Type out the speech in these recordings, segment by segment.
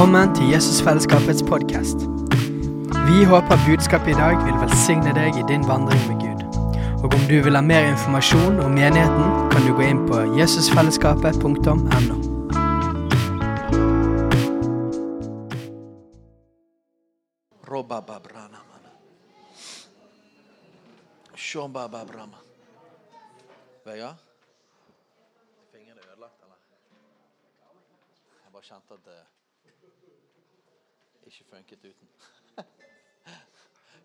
Velkommen til Jesusfellesskapets podkast. Vi håper budskapet i dag vil velsigne deg i din vandring med Gud. Og om du vil ha mer informasjon om menigheten, kan du gå inn på jesusfellesskapet.no. Vegard? Fingeren er ødelagt, eller? Jeg bare kjente at det ikke funket uten.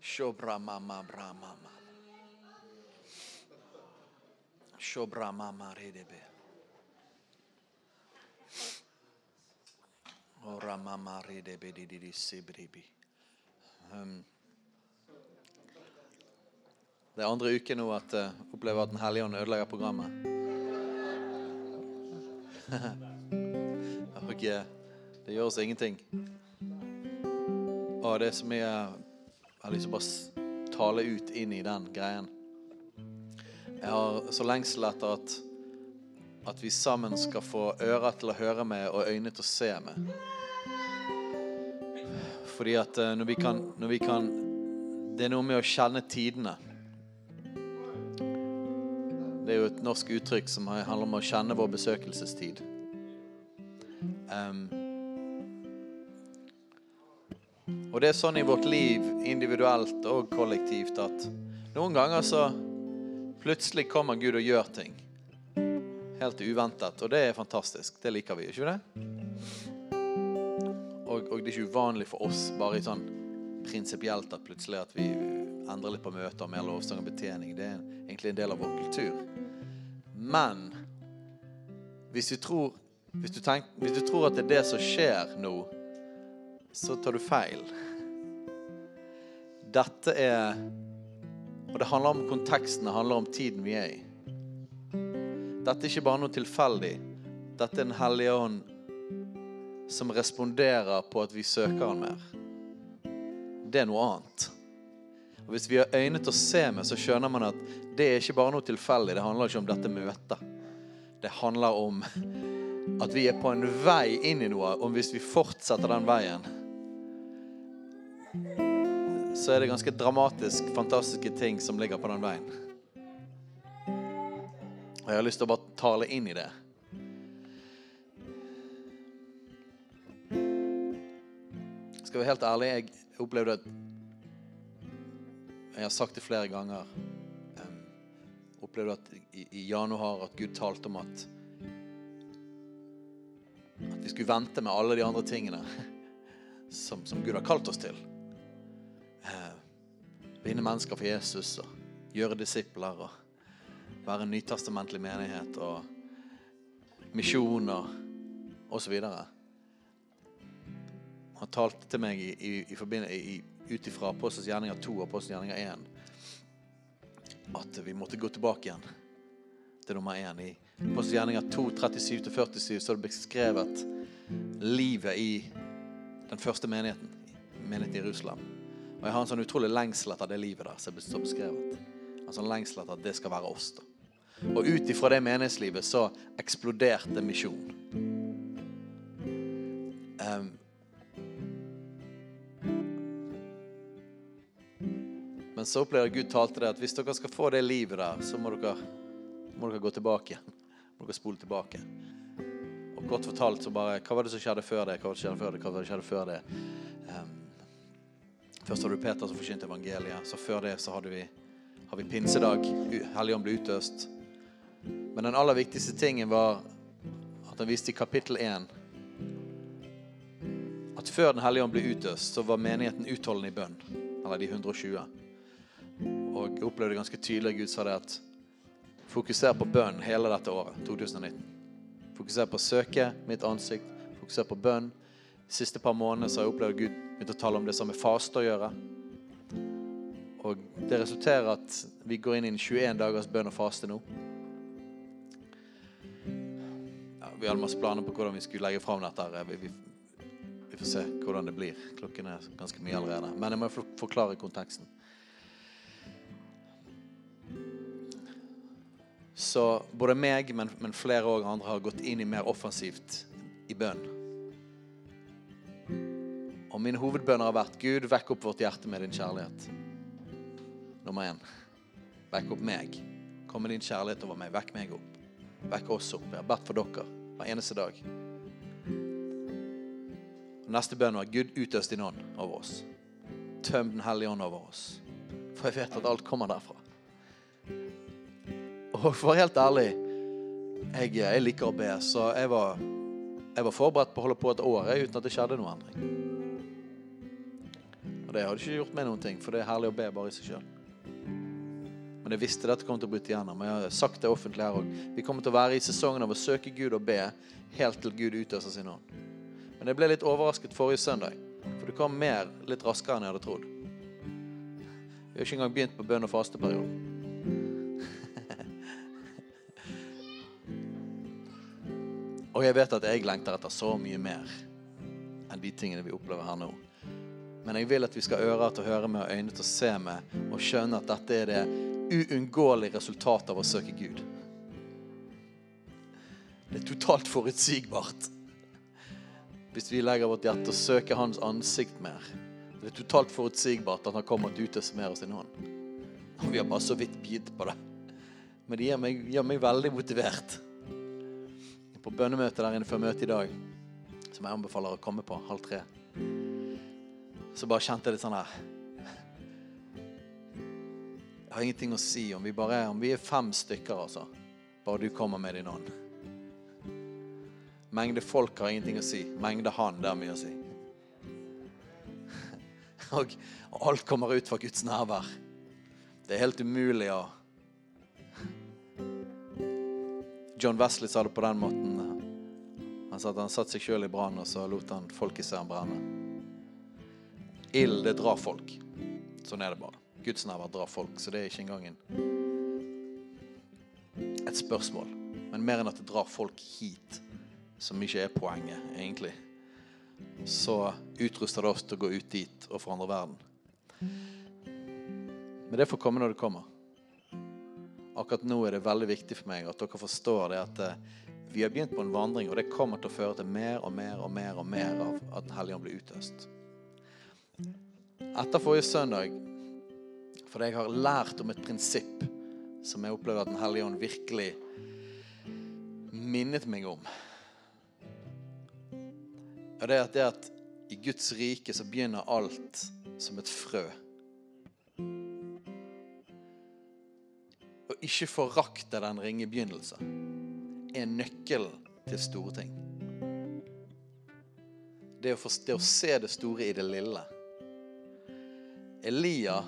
Shobra mama bra mama. Shobra mama redebe. Ora mama redebe di di di sibribi. Um, det er andre uke nå at jeg uh, opplever at Den hellige ånd ødelegger programmet. og okay. det gjør oss ingenting. Og det som Jeg har lyst til å bare tale ut inn i den greien. Jeg har så lengsel etter at, at vi sammen skal få ører til å høre med og øyne til å se med. Fordi at uh, når vi kan, når vi kan Det er noe med å kjenne tidene. Det er jo et norsk uttrykk som handler om å kjenne vår besøkelsestid. Um, og det er sånn i vårt liv, individuelt og kollektivt, at noen ganger så plutselig kommer Gud og gjør ting. Helt uventet. Og det er fantastisk. Det liker vi, ikke det? Og, og det er ikke uvanlig for oss bare i sånn prinsipielt at plutselig at vi endrer litt på møter, mer lovsang og betjening. Det er egentlig en del av vår kultur. Men hvis du, tror, hvis, du tenk, hvis du tror at det er det som skjer nå, så tar du feil. Dette er Og det handler om konteksten, det handler om tiden vi er i. Dette er ikke bare noe tilfeldig. Dette er Den hellige ånd som responderer på at vi søker Han mer. Det er noe annet. Og Hvis vi har øyne til å se med, så skjønner man at det er ikke bare noe tilfeldig. Det handler ikke om dette møtet. Det handler om at vi er på en vei inn i noe. Og hvis vi fortsetter den veien, så er det ganske dramatisk, fantastiske ting som ligger på den veien. Og jeg har lyst til å bare tale inn i det. Skal være helt ærlig, jeg opplevde at jeg har sagt det flere ganger. Opplevde at i, januar at Gud talte om at at vi skulle vente med alle de andre tingene som, som Gud har kalt oss til. Uh, vinne mennesker for Jesus og gjøre disipler og være en nytestamentlig menighet og misjoner osv. Han talte til meg i, i, i, ut ifra Apostels gjerninger 2 og Apostels gjerninger 1 at vi måtte gå tilbake igjen til nummer 1. I Apostels gjerninger 2, 37-47 så er det beskrevet livet i den første menigheten, menigheten i Jerusalem. Og jeg har en sånn utrolig lengsel etter det livet der som er beskrevet. En sånn lengsel etter at det skal være oss. da. Og ut ifra det menighetslivet så eksploderte misjon. Um, Men så opplevde Gud talte det at hvis dere skal få det livet der, så må dere, må dere gå tilbake igjen. Må dere spole tilbake. Og kort fortalt så bare Hva var det som skjedde før det? Hva var det som skjedde før det? Hva var det som skjedde før det? Først hadde du Peter som forkynte evangeliet. Så før det så hadde vi, har vi pinsedag. Helligånd ble utøst. Men den aller viktigste tingen var at han viste i kapittel 1 at før Den hellige ånd ble utøst, så var menigheten utholdende i bønn. Eller de 120. Og jeg opplevde ganske tydelig Gud sa det at fokuser på bønn hele dette året, 2019. Fokuser på å søke mitt ansikt, fokuser på bønn. De siste par månedene så har jeg opplevd Gud begynte å tale om det som med faste å gjøre. Og det resulterer at vi går inn i en 21 dagers bønn og faste nå. Ja, vi hadde masse planer på hvordan vi skulle legge fram dette. Vi, vi, vi får se hvordan det blir. Klokken er ganske mye allerede. Men jeg må forklare konteksten. Så både meg, men, men flere andre har gått inn i mer offensivt i bønn. Og mine hovedbønner har vært Gud, vekk opp vårt hjerte med din kjærlighet. Nummer én. Vekk opp meg. Kom med din kjærlighet over meg. Vekk meg opp. Vekk oss opp. Jeg har bedt for dere hver eneste dag. Og neste bønn var Gud utøs din ånd over oss. Tøm Den hellige ånd over oss. For jeg vet at alt kommer derfra. Og for å være helt ærlig, jeg, jeg liker å be, så jeg var, jeg var forberedt på å holde på et år uten at det skjedde noe endring. Og det hadde ikke gjort meg noen ting, for det er herlig å be bare i seg sjøl. Men jeg visste dette kom til å bryte igjennom. Jeg har sagt det offentlig her òg. Vi kommer til å være i sesongen av å søke Gud og be helt til Gud utøser sin hånd. Men jeg ble litt overrasket forrige søndag, for det kom mer litt raskere enn jeg hadde trodd. Vi har ikke engang begynt på bønn- og fasteperioden. Og jeg vet at jeg lengter etter så mye mer enn de tingene vi opplever her nå. Men jeg vil at vi skal ha ører til å høre med og øyne til å se med og skjønne at dette er det uunngåelige resultatet av å søke Gud. Det er totalt forutsigbart hvis vi legger vårt hjerte og søker Hans ansikt mer. Det er totalt forutsigbart at Han kommer til å utøse mer av sin hånd. Og vi har bare så vidt begynt på det. Men det gjør meg, gjør meg veldig motivert. På bønnemøtet der inne før møtet i dag, som jeg anbefaler å komme på halv tre, så bare kjente jeg litt sånn her Jeg har ingenting å si om vi bare om vi er fem stykker, altså. Bare du kommer med din ånd. Mengde folk har ingenting å si. Mengde han, det har mye å si. Og, alt kommer ut fra Guds nærvær. Det er helt umulig å John Wesley sa det på den måten. Han sa at han satte seg sjøl i brann, og så lot han folket se han brenne. Ild, det drar folk. Sånn er det bare. Guds nærvær drar folk, så det er ikke engang en et spørsmål. Men mer enn at det drar folk hit, som ikke er poenget, egentlig, så utruster det oss til å gå ut dit og forandre verden. Men det får komme når det kommer. Akkurat nå er det veldig viktig for meg at dere forstår det at eh, vi har begynt på en vandring, og det kommer til å føre til mer og mer og mer og mer av at Den hellige ånd blir utøst. Etter forrige søndag, for jeg har lært om et prinsipp som jeg opplever at Den hellige ånd virkelig minnet meg om. Og det er at, det at i Guds rike så begynner alt som et frø. Å ikke forakte den ringe begynnelse er nøkkelen til store ting. Det å, forstå, det å se det store i det lille. Elia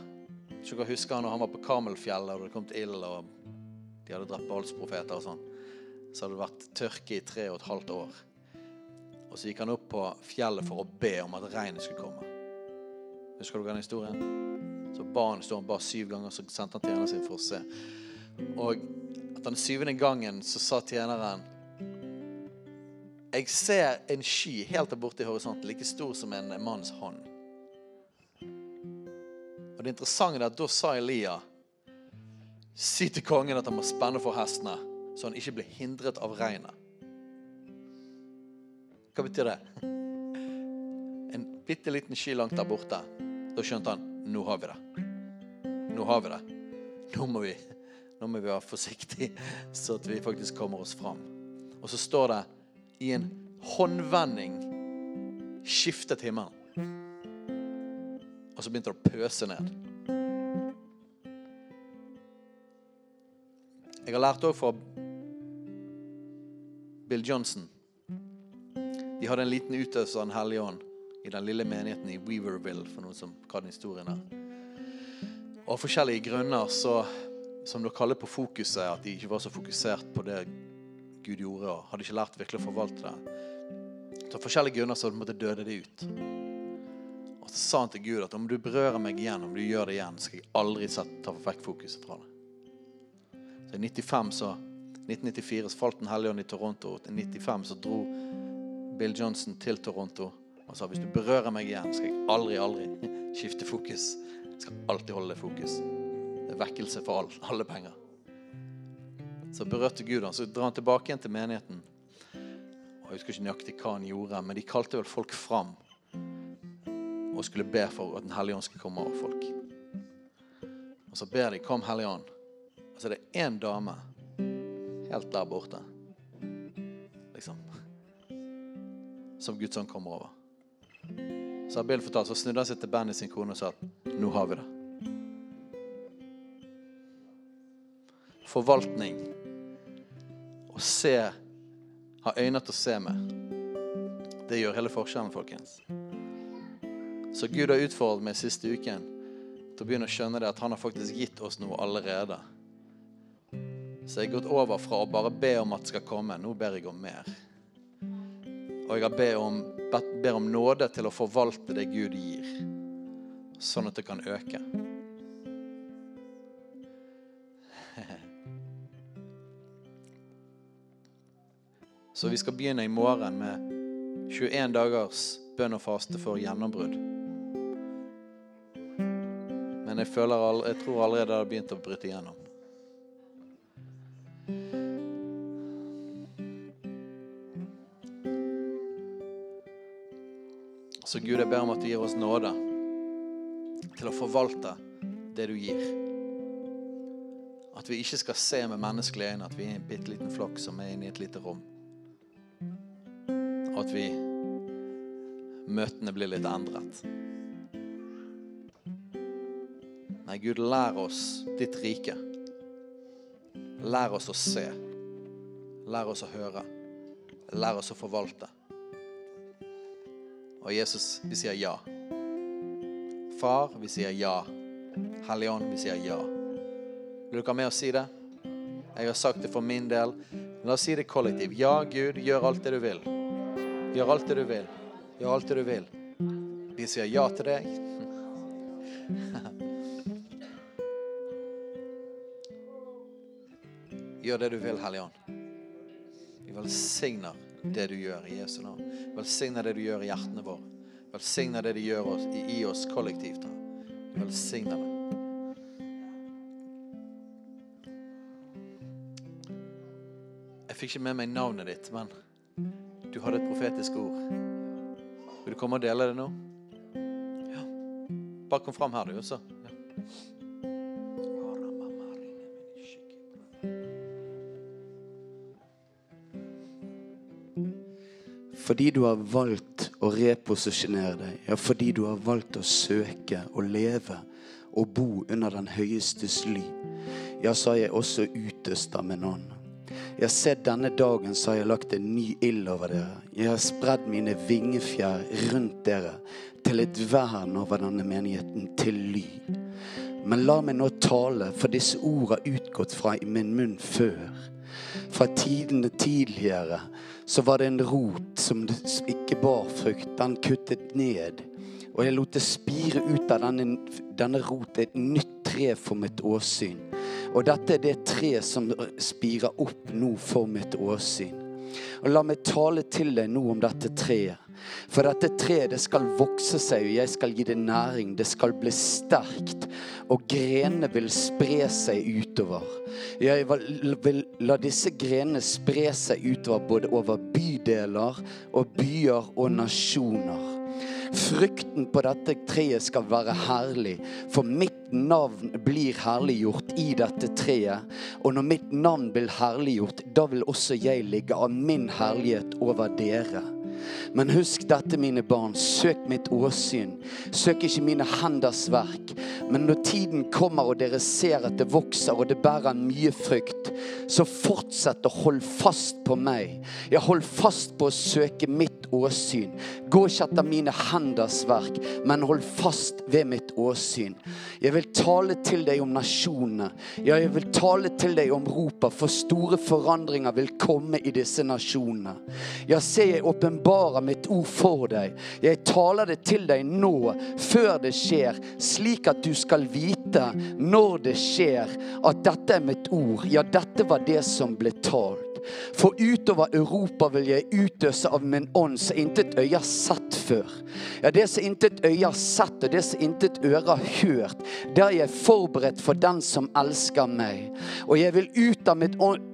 ikke dere husker han når han var på Karmelfjellet og det kom til ild, og de hadde drept Baalsprofeter og sånn. Så hadde det vært tørke i tre og et halvt år. Og så gikk han opp på fjellet for å be om at regnet skulle komme. Husker dere den historien? Så ba han, sto han ba syv ganger, så sendte han tjeneren sin for å se. Og etter den syvende gangen så sa tjeneren Jeg ser en sky helt der borte i horisonten, like stor som en manns hånd. Og det interessante er at da sa Elia Si til kongen at han må spenne for hestene, så han ikke blir hindret av regnet. Hva betyr det? En bitte liten sky langt der borte. Da skjønte han nå har vi det. Nå har vi det. Nå må vi, nå må vi være forsiktige, så at vi faktisk kommer oss fram. Og så står det i en håndvending skiftet himmelen. Og så begynte det å pøse ned. Jeg har lært òg fra Bill Johnson. De hadde en liten utøvelse av Den hellige ånd i den lille menigheten i Weaverville, for noen som kan historien her. Og av forskjellige grunner så, som dere kaller på fokuset, at de ikke var så fokusert på det Gud gjorde, og hadde ikke lært virkelig å forvalte det. Så av forskjellige grunner så måtte døde det ut. Og så sa han til Gud at om du berører meg igjen, om du gjør det igjen, skal jeg aldri ta vekk fokuset fra det. Så I 95 så, 1994 så falt Den hellige ånd i Toronto. I 95 så dro Bill Johnson til Toronto og sa hvis du berører meg igjen, skal jeg aldri, aldri skifte fokus. Jeg skal alltid holde det fokus. Det er vekkelse for all, alle penger. Så berørte Gud han, så drar han tilbake igjen til menigheten. Og Jeg husker ikke nøyaktig hva han gjorde, men de kalte vel folk fram og skulle be for at Den hellige ånd skulle komme over folk. Og så ber de 'Kom, Hellige ånd'. Og så er det én dame helt der borte, liksom, som Guds ånd kommer over. Så har Bill fortalt, så snudde han seg til Benny sin kone og sa at 'Nå har vi det'. Forvaltning. Å se Ha øyne til å se med. Det gjør hele forskjellen, folkens. Så Gud har utfordret meg siste uken til å begynne å skjønne det at han har faktisk gitt oss noe allerede. Så jeg har gått over fra å bare be om at det skal komme. Nå ber jeg om mer. Og jeg har bedt om, ber om nåde til å forvalte det Gud gir, sånn at det kan øke. Så vi skal begynne i morgen med 21 dagers bønn og faste for gjennombrudd. Men jeg, føler, jeg tror allerede det har begynt å bryte igjennom. Så Gud, jeg ber om at du gir oss nåde til å forvalte det du gir. At vi ikke skal se med menneskelige øyne at vi er en bitte liten flokk som er inne i et lite rom. Og at vi møtene blir litt endret. Nei, Gud, lær oss ditt rike. Lær oss å se. Lær oss å høre. Lær oss å forvalte. Og Jesus, vi sier ja. Far, vi sier ja. Hellige Ånd, vi sier ja. Vil dere med å si det? Jeg har sagt det for min del. La oss si det kollektivt. Ja, Gud, gjør alt det du vil. Gjør alt det du vil. Gjør alt det du vil. Vi sier ja til deg. Gjør det du vil, Hellige Ånd. Vi velsigner det du gjør i Jesu navn. Velsigner det du gjør i hjertene våre. Velsigner det du gjør oss, i oss kollektivt. Vi velsigner det. Jeg fikk ikke med meg navnet ditt, men du hadde et profetisk ord. Vil du komme og dele det nå? Ja. Bare kom fram her, du også. Ja. Fordi du har valgt å reposisjonere deg. Ja, fordi du har valgt å søke og leve og bo under den høyestes ly. Ja, så har jeg også utøst av min ånd. Jeg har sett denne dagen så har jeg lagt en ny ild over dere. Jeg har spredd mine vingefjær rundt dere til et vern over denne menigheten, til ly. Men la meg nå tale, for disse ord har utgått fra i min munn før. Fra tidene tidligere så var det en rot som ikke bar frukt. Den kuttet ned. Og jeg lot det spire ut av denne, denne rot et nytt tre for mitt åsyn. Og dette er det treet som spirer opp nå for mitt åsyn. Og la meg tale til deg nå om dette treet. For dette treet det skal vokse seg, og jeg skal gi det næring. Det skal bli sterkt, og grenene vil spre seg utover. Jeg vil la disse grenene spre seg utover både over bydeler og byer og nasjoner. Frykten på dette treet skal være herlig, for mitt navn blir herliggjort i dette treet. Og når mitt navn blir herliggjort, da vil også jeg ligge av min herlighet over dere. Men husk dette, mine barn. Søk mitt åsyn. Søk ikke mine henders verk. Men når tiden kommer og dere ser at det vokser og det bærer mye frykt, så fortsett å holde fast på meg. Jeg hold fast på å søke mitt åsyn. Gå ikke etter mine henders verk, men hold fast ved mitt åsyn. Jeg vil tale til deg om nasjonene. Ja, jeg vil tale til deg om Europa, for store forandringer vil komme i disse nasjonene. Ja, se, jeg åpenbarer åpenbarer mitt ord for deg. Jeg taler det til deg nå, før det skjer, slik at du skal vite når det skjer, at dette er mitt ord. Ja, dette var det som ble talt. For utover Europa vil jeg utøse av min ånd, så intet øye har sett før. Ja, det som intet øye har sett, og det som intet øre har hørt, det har jeg forberedt for den som elsker meg. Og jeg vil ut av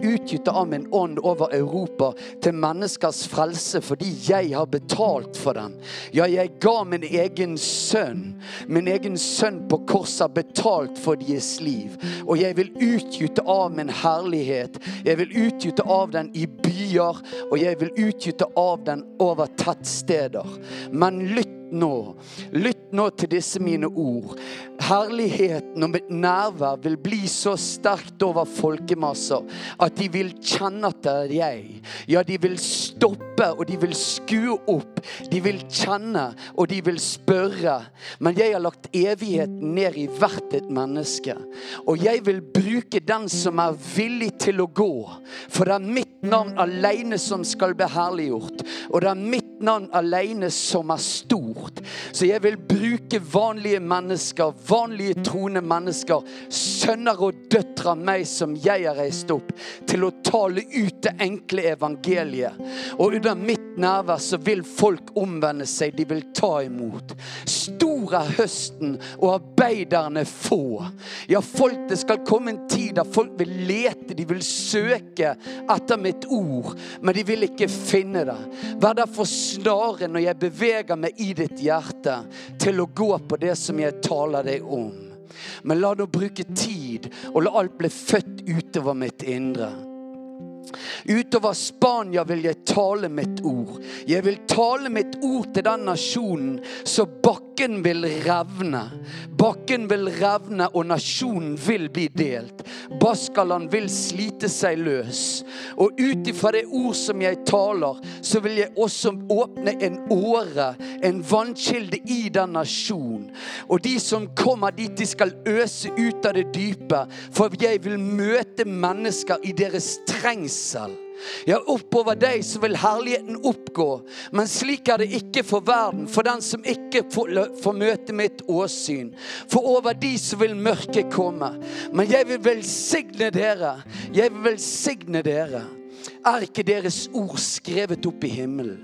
utgyte av min ånd over Europa til menneskers frelse, fordi jeg har betalt for den. Ja, jeg ga min egen sønn. Min egen sønn på korset har betalt for deres liv. Og jeg vil utgyte av min herlighet. Jeg vil utgyte av den i byer, og jeg vil utgyte av den over tettsteder. Men lytt nå. Lytt nå til disse mine ord. Herligheten og mitt nærvær vil bli så sterkt over folkemasser at de vil kjenne at det er jeg. Ja, de vil stoppe, og de vil skue opp. De vil kjenne, og de vil spørre. Men jeg har lagt evigheten ned i hvert et menneske. Og jeg vil bruke den som er villig til å gå. For det er mitt navn alene som skal bli herliggjort. Og det er mitt navn alene som er stort. Så jeg vil bruke vanlige mennesker, vanlige troende mennesker, sønner og døtre av meg som jeg har reist opp, til å tale ut det enkle evangeliet. Og under mitt nærvær så vil folk omvende seg, de vil ta imot. Stor er høsten, og arbeiderne få. Ja, folk, det skal komme en tid da folk vil lete, de vil søke etter mitt ord, men de vil ikke finne det. Vær derfor snare når jeg beveger meg i ditt hjerte, til å gå på det som jeg taler deg om. Men la nå bruke tid, og la alt bli født utover mitt indre. Utover Spania vil jeg tale mitt ord. Jeg vil tale mitt ord til den nasjonen, så bakken vil revne. Bakken vil revne, og nasjonen vil bli delt. Baskaland vil slite seg løs. Og ut ifra det ord som jeg taler, så vil jeg også åpne en åre, en vannkilde i den nasjonen. Og de som kommer dit, de skal øse ut av det dype, for jeg vil møte mennesker i deres trengsel. Ja, oppover deg så vil herligheten oppgå. Men slik er det ikke for verden, for den som ikke får, får møte mitt åsyn. For over de så vil mørket komme. Men jeg vil velsigne dere. Jeg vil velsigne dere. Er ikke deres ord skrevet opp i himmelen?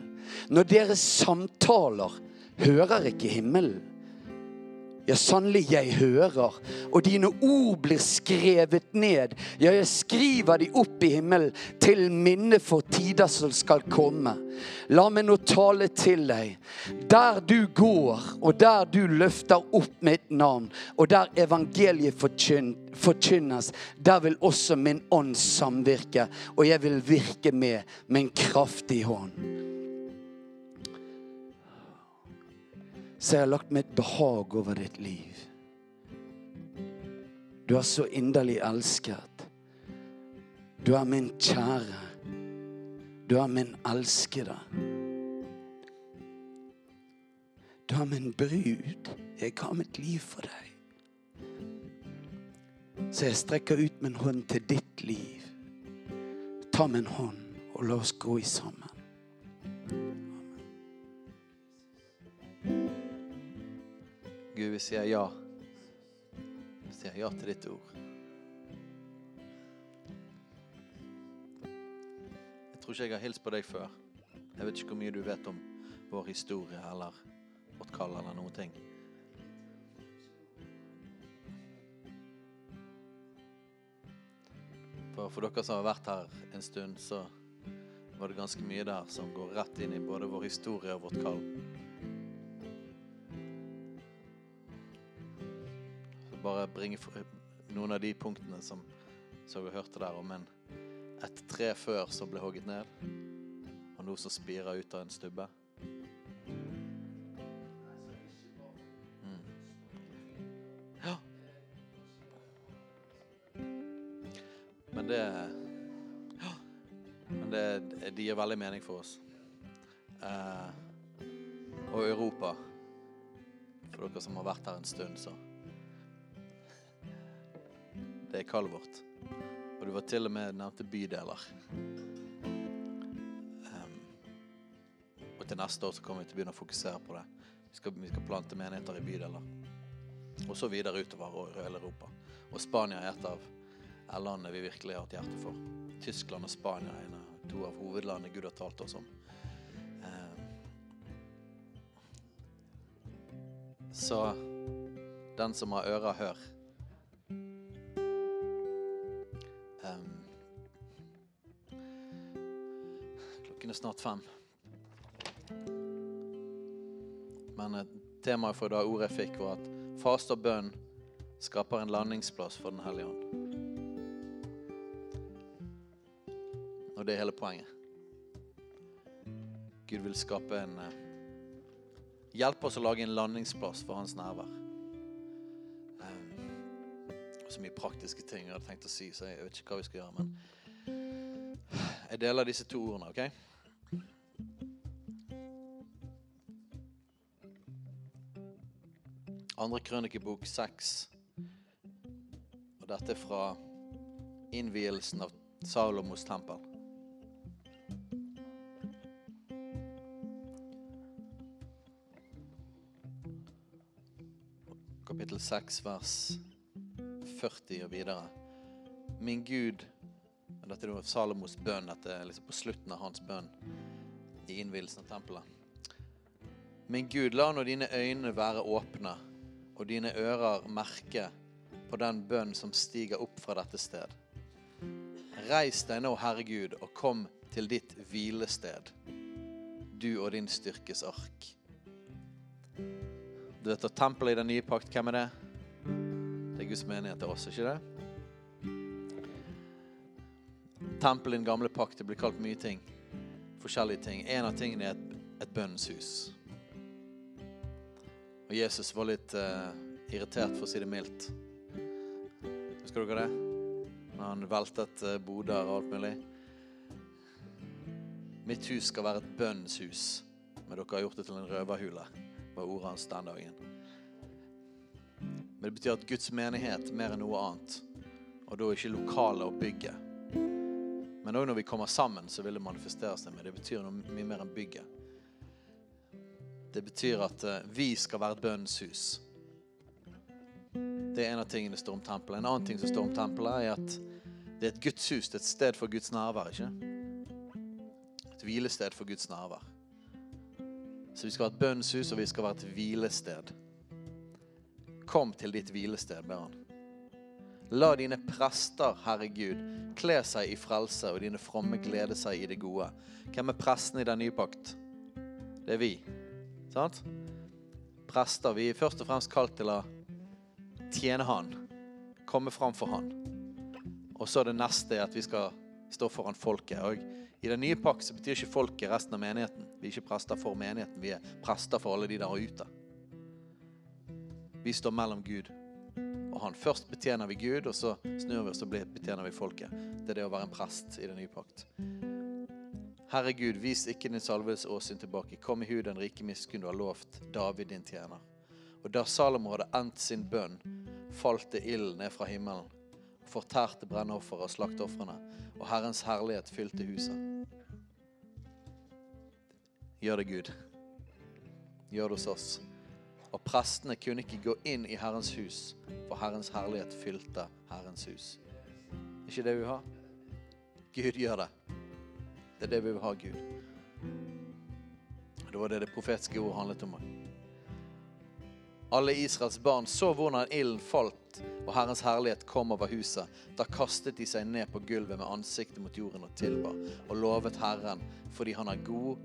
Når deres samtaler, hører ikke himmelen? Ja, sannelig, jeg hører, og dine ord blir skrevet ned. Ja, jeg skriver de opp i himmelen til minne for tider som skal komme. La meg nå tale til deg. Der du går, og der du løfter opp mitt navn, og der evangeliet forkynnes, der vil også min ånd samvirke, og jeg vil virke med min kraftige hånd. Så jeg har lagt mitt behag over ditt liv. Du er så inderlig elsket. Du er min kjære. Du er min elskede. Du er min brud. Jeg ga mitt liv for deg. Så jeg strekker ut min hånd til ditt liv. Ta min hånd, og la oss gå i sammen. Gud, vi sier ja. Vi sier ja til ditt ord. Jeg tror ikke jeg har hilst på deg før. Jeg vet ikke hvor mye du vet om vår historie eller vårt kall eller noen ting. For, for dere som har vært her en stund, så var det ganske mye der som går rett inn i både vår historie og vårt kall. Bare bringe noen av de punktene som så vi hørte der om en, et tre før som ble hogget ned, og noe som spirer ut av en stubbe. Mm. Ja. Men det ja. Men det, det gir veldig mening for oss. Eh, og Europa, for dere som har vært her en stund, så det er kallet vårt. Og du var til og med nevnte bydeler. Um, og til neste år så kommer vi til å begynne å fokusere på det. Vi skal, vi skal plante menigheter i bydeler. Og så videre utover hele Europa. Og Spania er et av landene vi virkelig har et hjerte for. Tyskland og Spania er en, to av hovedlandene Gud har talt oss om. Um, Så den som har ører, hør. Klokken er snart fem. Men eh, temaet for det ordet jeg fikk, var at fast og bønn skaper en landingsplass for Den hellige ånd. Og det er hele poenget. Gud vil skape en eh, Hjelpe oss å lage en landingsplass for hans nærvær. Um, så mye praktiske ting jeg hadde tenkt å si, så jeg vet ikke hva vi skal gjøre. Men jeg deler disse to ordene, OK? Andre krønikebok seks. Og dette er fra innvielsen av Salomos tempel. Kapittel 6, vers 40 og videre. Min Gud Dette er Salomos bønn. Dette er liksom på slutten av hans bønn i innvielsen av tempelet. Min Gud, la nå dine øyne være åpne og dine ører merke på den bønn som stiger opp fra dette sted. Reis deg nå, Herre Gud, og kom til ditt hvilested, du og din styrkes ark. Du vet at tempelet i den nye pakt, hvem er det? Det er Guds menighet til oss, ikke det? Tempelet i den gamle pakt det blir kalt mye ting. Forskjellige ting. En av tingene er et, et bønnens hus. Og Jesus var litt uh, irritert, for å si det mildt. Husker dere det? Når han veltet uh, boder og alt mulig. Mitt hus skal være et bønnens hus, men dere har gjort det til en røverhule, var ordet hans den dagen. Men det betyr at Guds menighet mer enn noe annet, og da ikke lokalet og bygget. Men òg når vi kommer sammen, så vil det manifestere seg med. Det betyr noe mye mer enn bygget. Det betyr at eh, vi skal være et bønnens hus. Det er en av tingene det står om tempelet. En annen ting som står om tempelet, er at det er et Guds hus. Det er et sted for Guds nærvær. ikke? Et hvilested for Guds nærvær. Så vi skal være et bønnens hus, og vi skal være et hvilested. Kom til ditt hvilested, ber han. La dine prester, Herre Gud, kle seg i frelse, og dine fromme glede seg i det gode. Hvem er prestene i den nye pakt? Det er vi. Sant? Prester. Vi er først og fremst kalt til å tjene Han. Komme fram for Han. Og så er det neste at vi skal stå foran folket. Og I den nye pakk så betyr ikke folket resten av menigheten. Vi er ikke prester for menigheten, vi er prester for alle de der ute. Vi står mellom Gud og Han. Først betjener vi Gud, og så snur vi oss og betjener vi folket. Det er det å være en prest i den nye pakt. Herre Gud, vis ikke din salves åsyn tilbake. Kom i hu den rike miskunn du har lovt David din tjener. Og da Salomo hadde endt sin bønn, falt det ild ned fra himmelen, fortærte brennofferet og slakteofrene, og Herrens herlighet fylte huset. Gjør det, Gud. Gjør det hos oss. Og prestene kunne ikke gå inn i Herrens hus, for Herrens herlighet fylte Herrens hus. ikke det vi har? ha? Gud gjør det. Det er det vi vil ha, Gud. Det var det det profetiske ordet handlet om. Alle Israels barn så hvordan ilden falt og Herrens herlighet kom over huset. Da kastet de seg ned på gulvet med ansiktet mot jorden og tilba, og lovet Herren fordi han er god,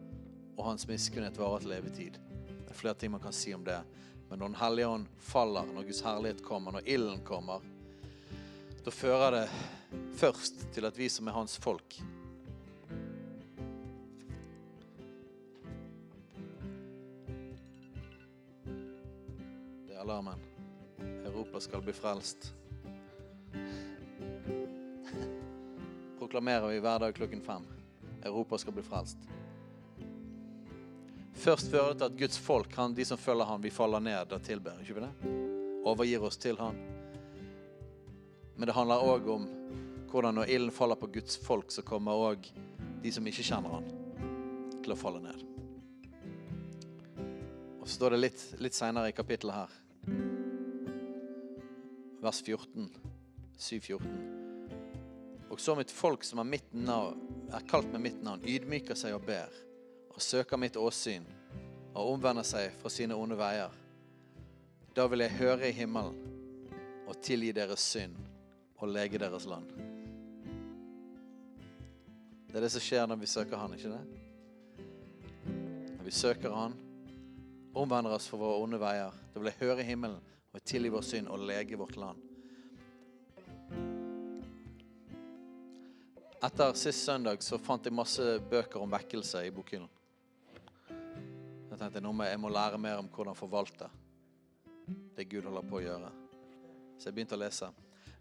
og hans miskunnhet varer til levetid. Det er flere ting man kan si om det. Men når Den hellige ånd faller, når Guds herlighet kommer, når ilden kommer, da fører det først til at vi som er hans folk, Alarmen. Europa skal bli frelst. Proklamerer vi hver dag klokken fem. Europa skal bli frelst. Først fører det til at Guds folk, han, de som følger han, vi faller ned og tilber. Ikke vi det? Overgir oss til han. Men det handler òg om hvordan når ilden faller på Guds folk, så kommer òg de som ikke kjenner han, til å falle ned. Og så står det litt, litt seinere i kapittelet her, vers 14, 7-14. Og så mitt folk som er, mitt navn, er kalt med mitt navn, ydmyker seg og ber, og søker mitt åsyn, og omvender seg fra sine onde veier. Da vil jeg høre i himmelen og tilgi deres synd og lege deres land. Det er det som skjer når vi søker Han, ikke det? Når vi søker Han, omvender oss for våre onde veier, da vil jeg høre i himmelen og tilgi vår synd og lege vårt land. Etter sist søndag så fant jeg masse bøker om vekkelse i bokhyllen. Jeg tenkte nå må jeg må lære mer om hvordan forvalte det Gud holder på å gjøre. Så jeg begynte å lese.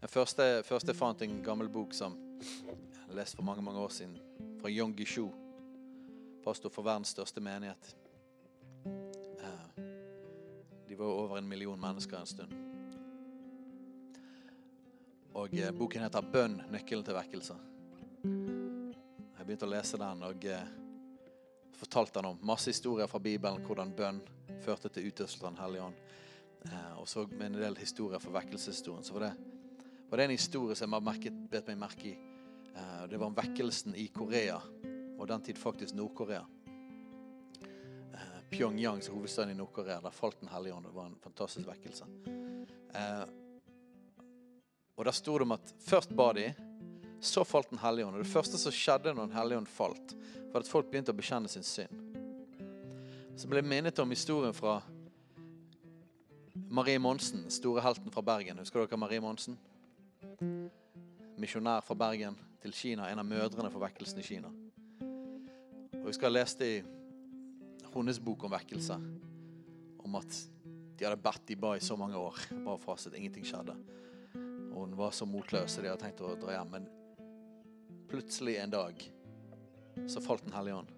Den første, første jeg fant en gammel bok som jeg leste for mange mange år siden, fra Yong Gishu, pastor for verdens største menighet. De var over en million mennesker en stund. Og eh, boken heter 'Bønn nøkkelen til vekkelse'. Jeg begynte å lese den og eh, fortalte den om masse historier fra Bibelen, hvordan bønn førte til utøvelse av Den hellige ånd. Eh, og så med en del historier fra vekkelseshistorien. Så var det, var det en historie som jeg har bet meg merke i. Eh, det var om vekkelsen i Korea, og den tid faktisk Nord-Korea. Pyongyang, som hovedstaden i Nord-Korea, der falt Den hellige ånd. Det var en fantastisk vekkelse. Eh, og der sto det om at først ba de, så falt Den hellige ånd. Og det første som skjedde når Den hellige ånd falt, var at folk begynte å bekjenne sin synd. Så ble jeg minnet om historien fra Marie Monsen, store helten fra Bergen. Husker dere Marie Monsen? Misjonær fra Bergen til Kina, en av mødrene for vekkelsen i Kina. Og Vi skal ha lest i hennes bok om vekkelse, om at de hadde bedt de ba i så mange år, bare fastet, ingenting skjedde. Og hun var så motløs, at de hadde tenkt å dra hjem. Men plutselig en dag så falt Den hellige ånd.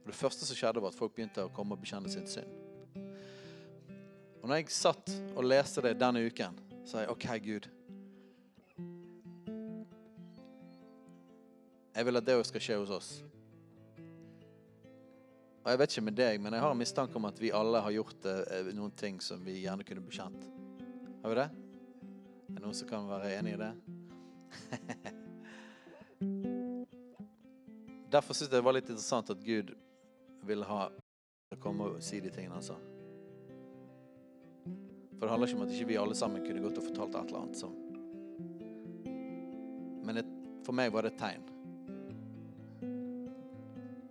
Og det første som skjedde, var at folk begynte å komme og bekjenne sin synd. Og når jeg satt og leste det denne uken, sa jeg OK, Gud. Jeg vil at det òg skal skje hos oss. Og jeg vet ikke med deg, men jeg har en mistanke om at vi alle har gjort eh, noen ting som vi gjerne kunne bekjent. Har vi det? Er det noen som kan være enig i det? Derfor syns jeg det var litt interessant at Gud ville ha komme og si de tingene han sa. For det handler ikke om at ikke vi alle sammen kunne gått og fortalt et eller annet som Men for meg var det et tegn.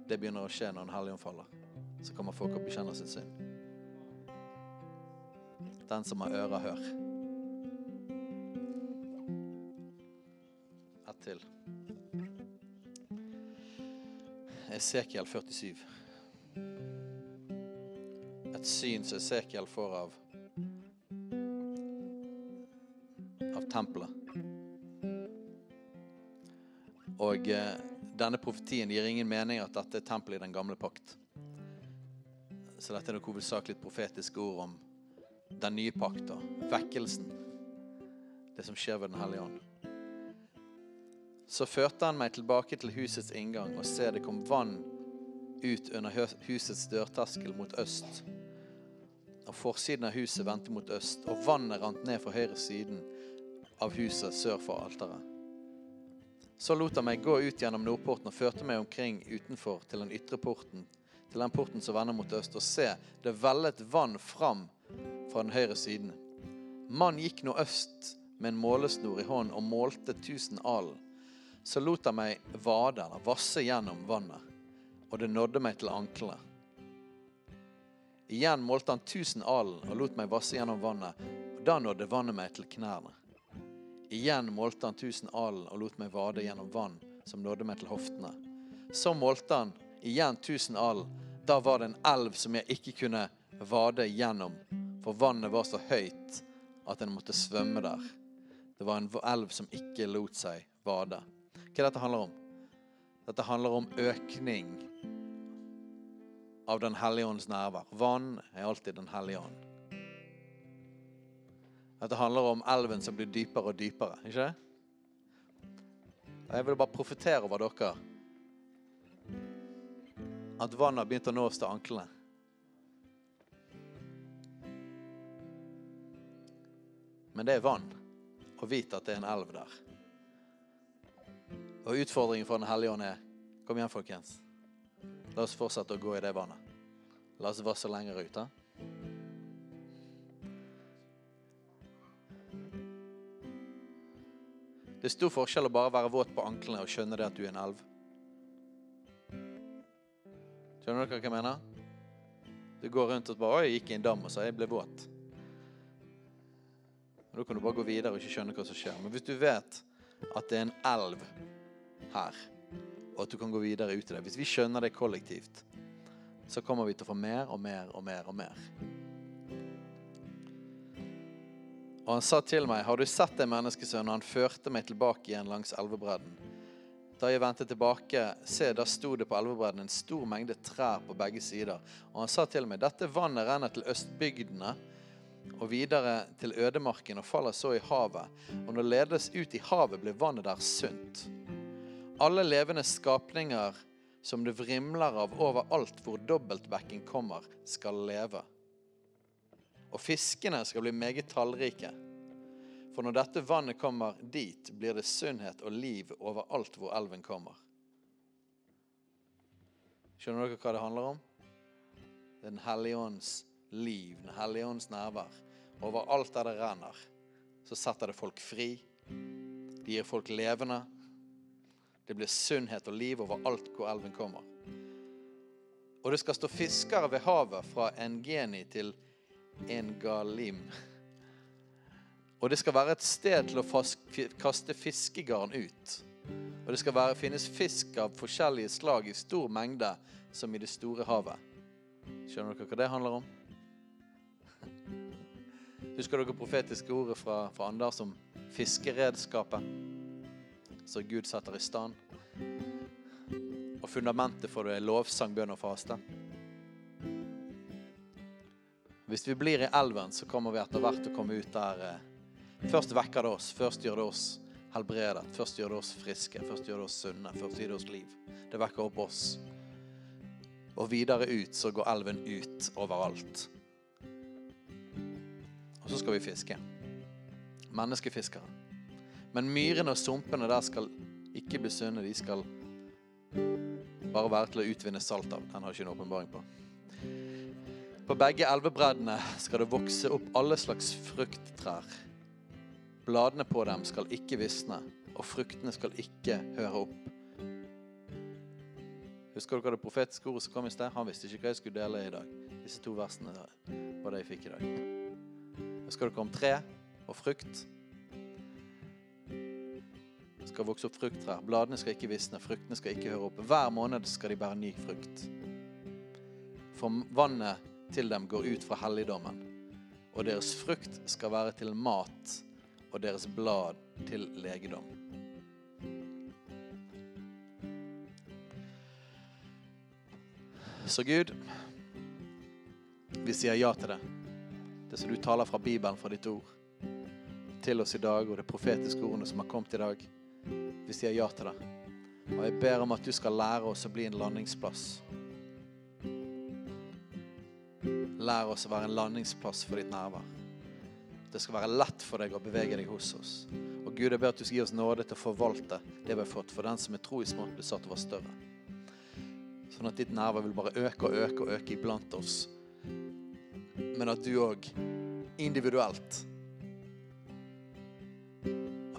Det begynner å skje når Den hellige ånd faller. Så kommer folk og bekjenner sitt synd. Den som har ører, hør. Ett til. Esekiel 47. Et syn som Esekiel får av av tempelet. Og eh, denne profetien gir ingen mening at dette er tempelet i den gamle pakt. Så dette er nok hovedsakelig et profetisk ord om den nye pakt og vekkelsen. Det som skjer ved Den hellige ånd. Så førte han meg tilbake til husets inngang, og se, det kom vann ut under husets dørterskel mot øst. Og forsiden av huset vendte mot øst, og vannet rant ned fra høyre siden av huset sør for alteret. Så lot han meg gå ut gjennom nordporten og førte meg omkring utenfor til den ytre porten, til den porten som vender mot øst, og se, det vellet vann fram fra den høyre siden. Mann gikk nå øst med en målesnor i hånden og målte tusen alen. Så lot han meg vade, eller vasse gjennom vannet, og det nådde meg til anklene. Igjen målte han tusen alen og lot meg vasse gjennom vannet, og da nådde vannet meg til knærne. Igjen målte han tusen alen og lot meg vade gjennom vann som nådde meg til hoftene. Så målte han igjen tusen alen. Da var det en elv som jeg ikke kunne vade gjennom, for vannet var så høyt at en måtte svømme der. Det var en elv som ikke lot seg vade. Hva dette handler om? Dette handler om økning av Den hellige ånds nærvær. Vann er alltid Den hellige ånd. Dette handler om elven som blir dypere og dypere, ikke det? Jeg vil bare profetere over dere at vannet har begynt å nå oss til anklene. Men det er vann, og vit at det er en elv der. Og utfordringen for Den hellige ånd er Kom igjen, folkens. La oss fortsette å gå i det vannet. La oss vasse lenger ut. da. Det er stor forskjell å bare være våt på anklene og skjønne det at du er en elv. Skjønner dere hva jeg mener? Du går rundt og bare 'Oi, jeg gikk i en dam og sa jeg ble våt'. Og Da kan du bare gå videre og ikke skjønne hva som skjer. Men hvis du vet at det er en elv her, og at du kan gå videre ut i det Hvis vi skjønner det kollektivt, så kommer vi til å få mer og mer og mer og mer. Og han sa til meg, har du sett deg, menneskesønn? Og han førte meg tilbake igjen langs elvebredden. Da jeg vendte tilbake, se, da sto det på elvebredden en stor mengde trær på begge sider. Og han sa til meg, dette vannet renner til østbygdene og videre til ødemarken og faller så i havet. Og når det ledes ut i havet, blir vannet der sunt. Alle levende skapninger som det vrimler av overalt hvor dobbeltbekken kommer, skal leve. Og fiskene skal bli meget tallrike. For når dette vannet kommer dit, blir det sunnhet og liv overalt hvor elven kommer. Skjønner dere hva det handler om? Det er Den hellige ånds liv, Den hellige ånds nærvær. Overalt der det renner, så setter det folk fri. Det gir folk levende. Det blir sunnhet og liv overalt hvor elven kommer. Og det skal stå fiskere ved havet fra Engeni til Engalim. Og det skal være et sted til å kaste fiskegarn ut. Og det skal være, finnes fisk av forskjellige slag i stor mengde, som i det store havet. Skjønner dere hva det handler om? Husker dere profetiske ordet fra, fra Anders om fiskeredskapet? Som Gud setter i stand. Og fundamentet for det er lovsang, bønn og faste. Hvis vi blir i elven, så kommer vi etter hvert til å komme ut der eh, Først vekker det oss. Først gjør det oss helbredet. Først gjør det oss friske. Først gjør det oss sunne. Først gir det oss liv. Det vekker opp oss. Og videre ut så går elven ut overalt. Og så skal vi fiske. Menneskefiskere. Men myrene og sumpene der skal ikke bli sunne. De skal bare være til å utvinne salt av. Den har ikke en åpenbaring på. På begge elvebreddene skal det vokse opp alle slags frukttrær. Bladene på dem skal ikke visne, og fruktene skal ikke høre opp. Husker dere det profetiske ordet som kom i sted? Han visste ikke hva jeg skulle dele i dag. Disse to versene var det jeg fikk i dag. Husker dere om tre og frukt? Det skal vokse opp frukttrær. Bladene skal ikke visne, fruktene skal ikke høre opp. Hver måned skal de bære ny frukt. For vannet til dem går ut fra helligdommen, og deres frukt skal være til mat og deres blad til legedom. Så Gud, vi sier ja til det. Det som du taler fra Bibelen, fra ditt ord, til oss i dag, og det profetiske ordene som har kommet i dag. Vi sier ja til det. Og jeg ber om at du skal lære oss å bli en landingsplass. Lær oss å være en landingsplass for ditt nærvær. Det skal være lett for deg å bevege deg hos oss. Og Gud, jeg ber at du skal gi oss nåde til å forvalte det vi har fått. For den som er tro i smått, blir satt over større. Sånn at ditt nærvær vil bare øke og øke og øke iblant oss. Men at du òg individuelt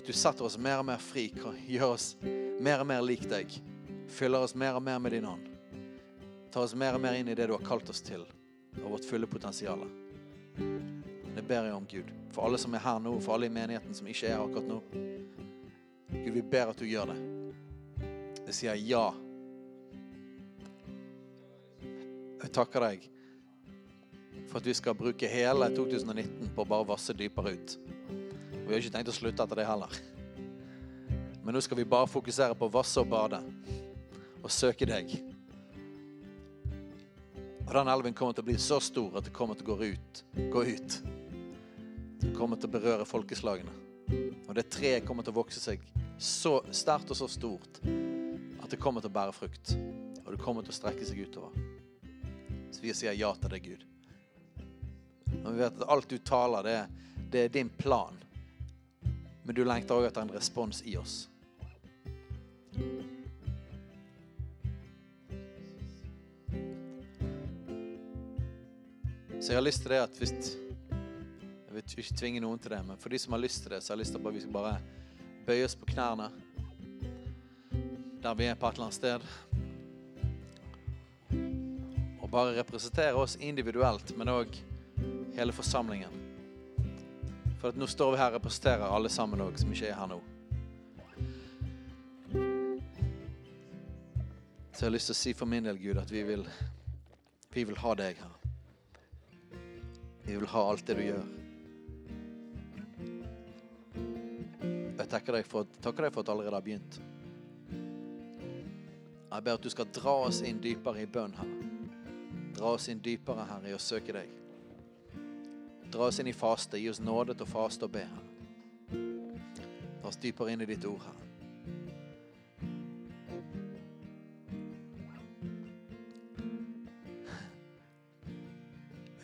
At du setter oss mer og mer fri, kan gjøre oss mer og mer lik deg. Fyller oss mer og mer med din hånd. Tar oss mer og mer inn i det du har kalt oss til, og vårt fulle potensial. Det ber jeg om, Gud. For alle som er her nå, for alle i menigheten som ikke er her akkurat nå. Gud, vi ber at du gjør det. Jeg sier ja. Jeg takker deg for at vi skal bruke hele 2019 på å bare vasse dypere ut. Og vi har ikke tenkt å slutte etter det heller. Men nå skal vi bare fokusere på å vasse og bade og søke deg. Og den elven kommer til å bli så stor at det kommer til å gå ut. Gå ut. Det kommer til å berøre folkeslagene. Og det treet kommer til å vokse seg så sterkt og så stort at det kommer til å bære frukt. Og det kommer til å strekke seg utover. Så vi sier ja til deg, Gud. Og vi vet at alt du taler, det, det er din plan. Men du lengter òg etter en respons i oss. Så jeg har lyst til det at hvis Jeg vil ikke tvinge noen til det, men for de som har lyst til det, så har jeg lyst til at vi skal bare bøye oss på knærne der vi er på et eller annet sted. Og bare representere oss individuelt, men òg hele forsamlingen. For at nå står vi her og representerer alle sammen òg, som ikke er her nå. Så jeg har lyst til å si for min del, Gud, at vi vil, vi vil ha deg her. Vi vil ha alt det du gjør. Jeg takker deg for, takker deg for at du allerede har begynt. Jeg ber at du skal dra oss inn dypere i bønn, Herre. Dra oss inn dypere, Herre, i å søke deg. Dra oss inn i faste. Gi oss nåde til å faste og be, Herre. Dra oss dypere inn i ditt ord, Herre.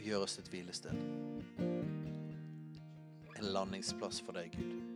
Gjør oss til et hvilested. En landingsplass for deg, Gud.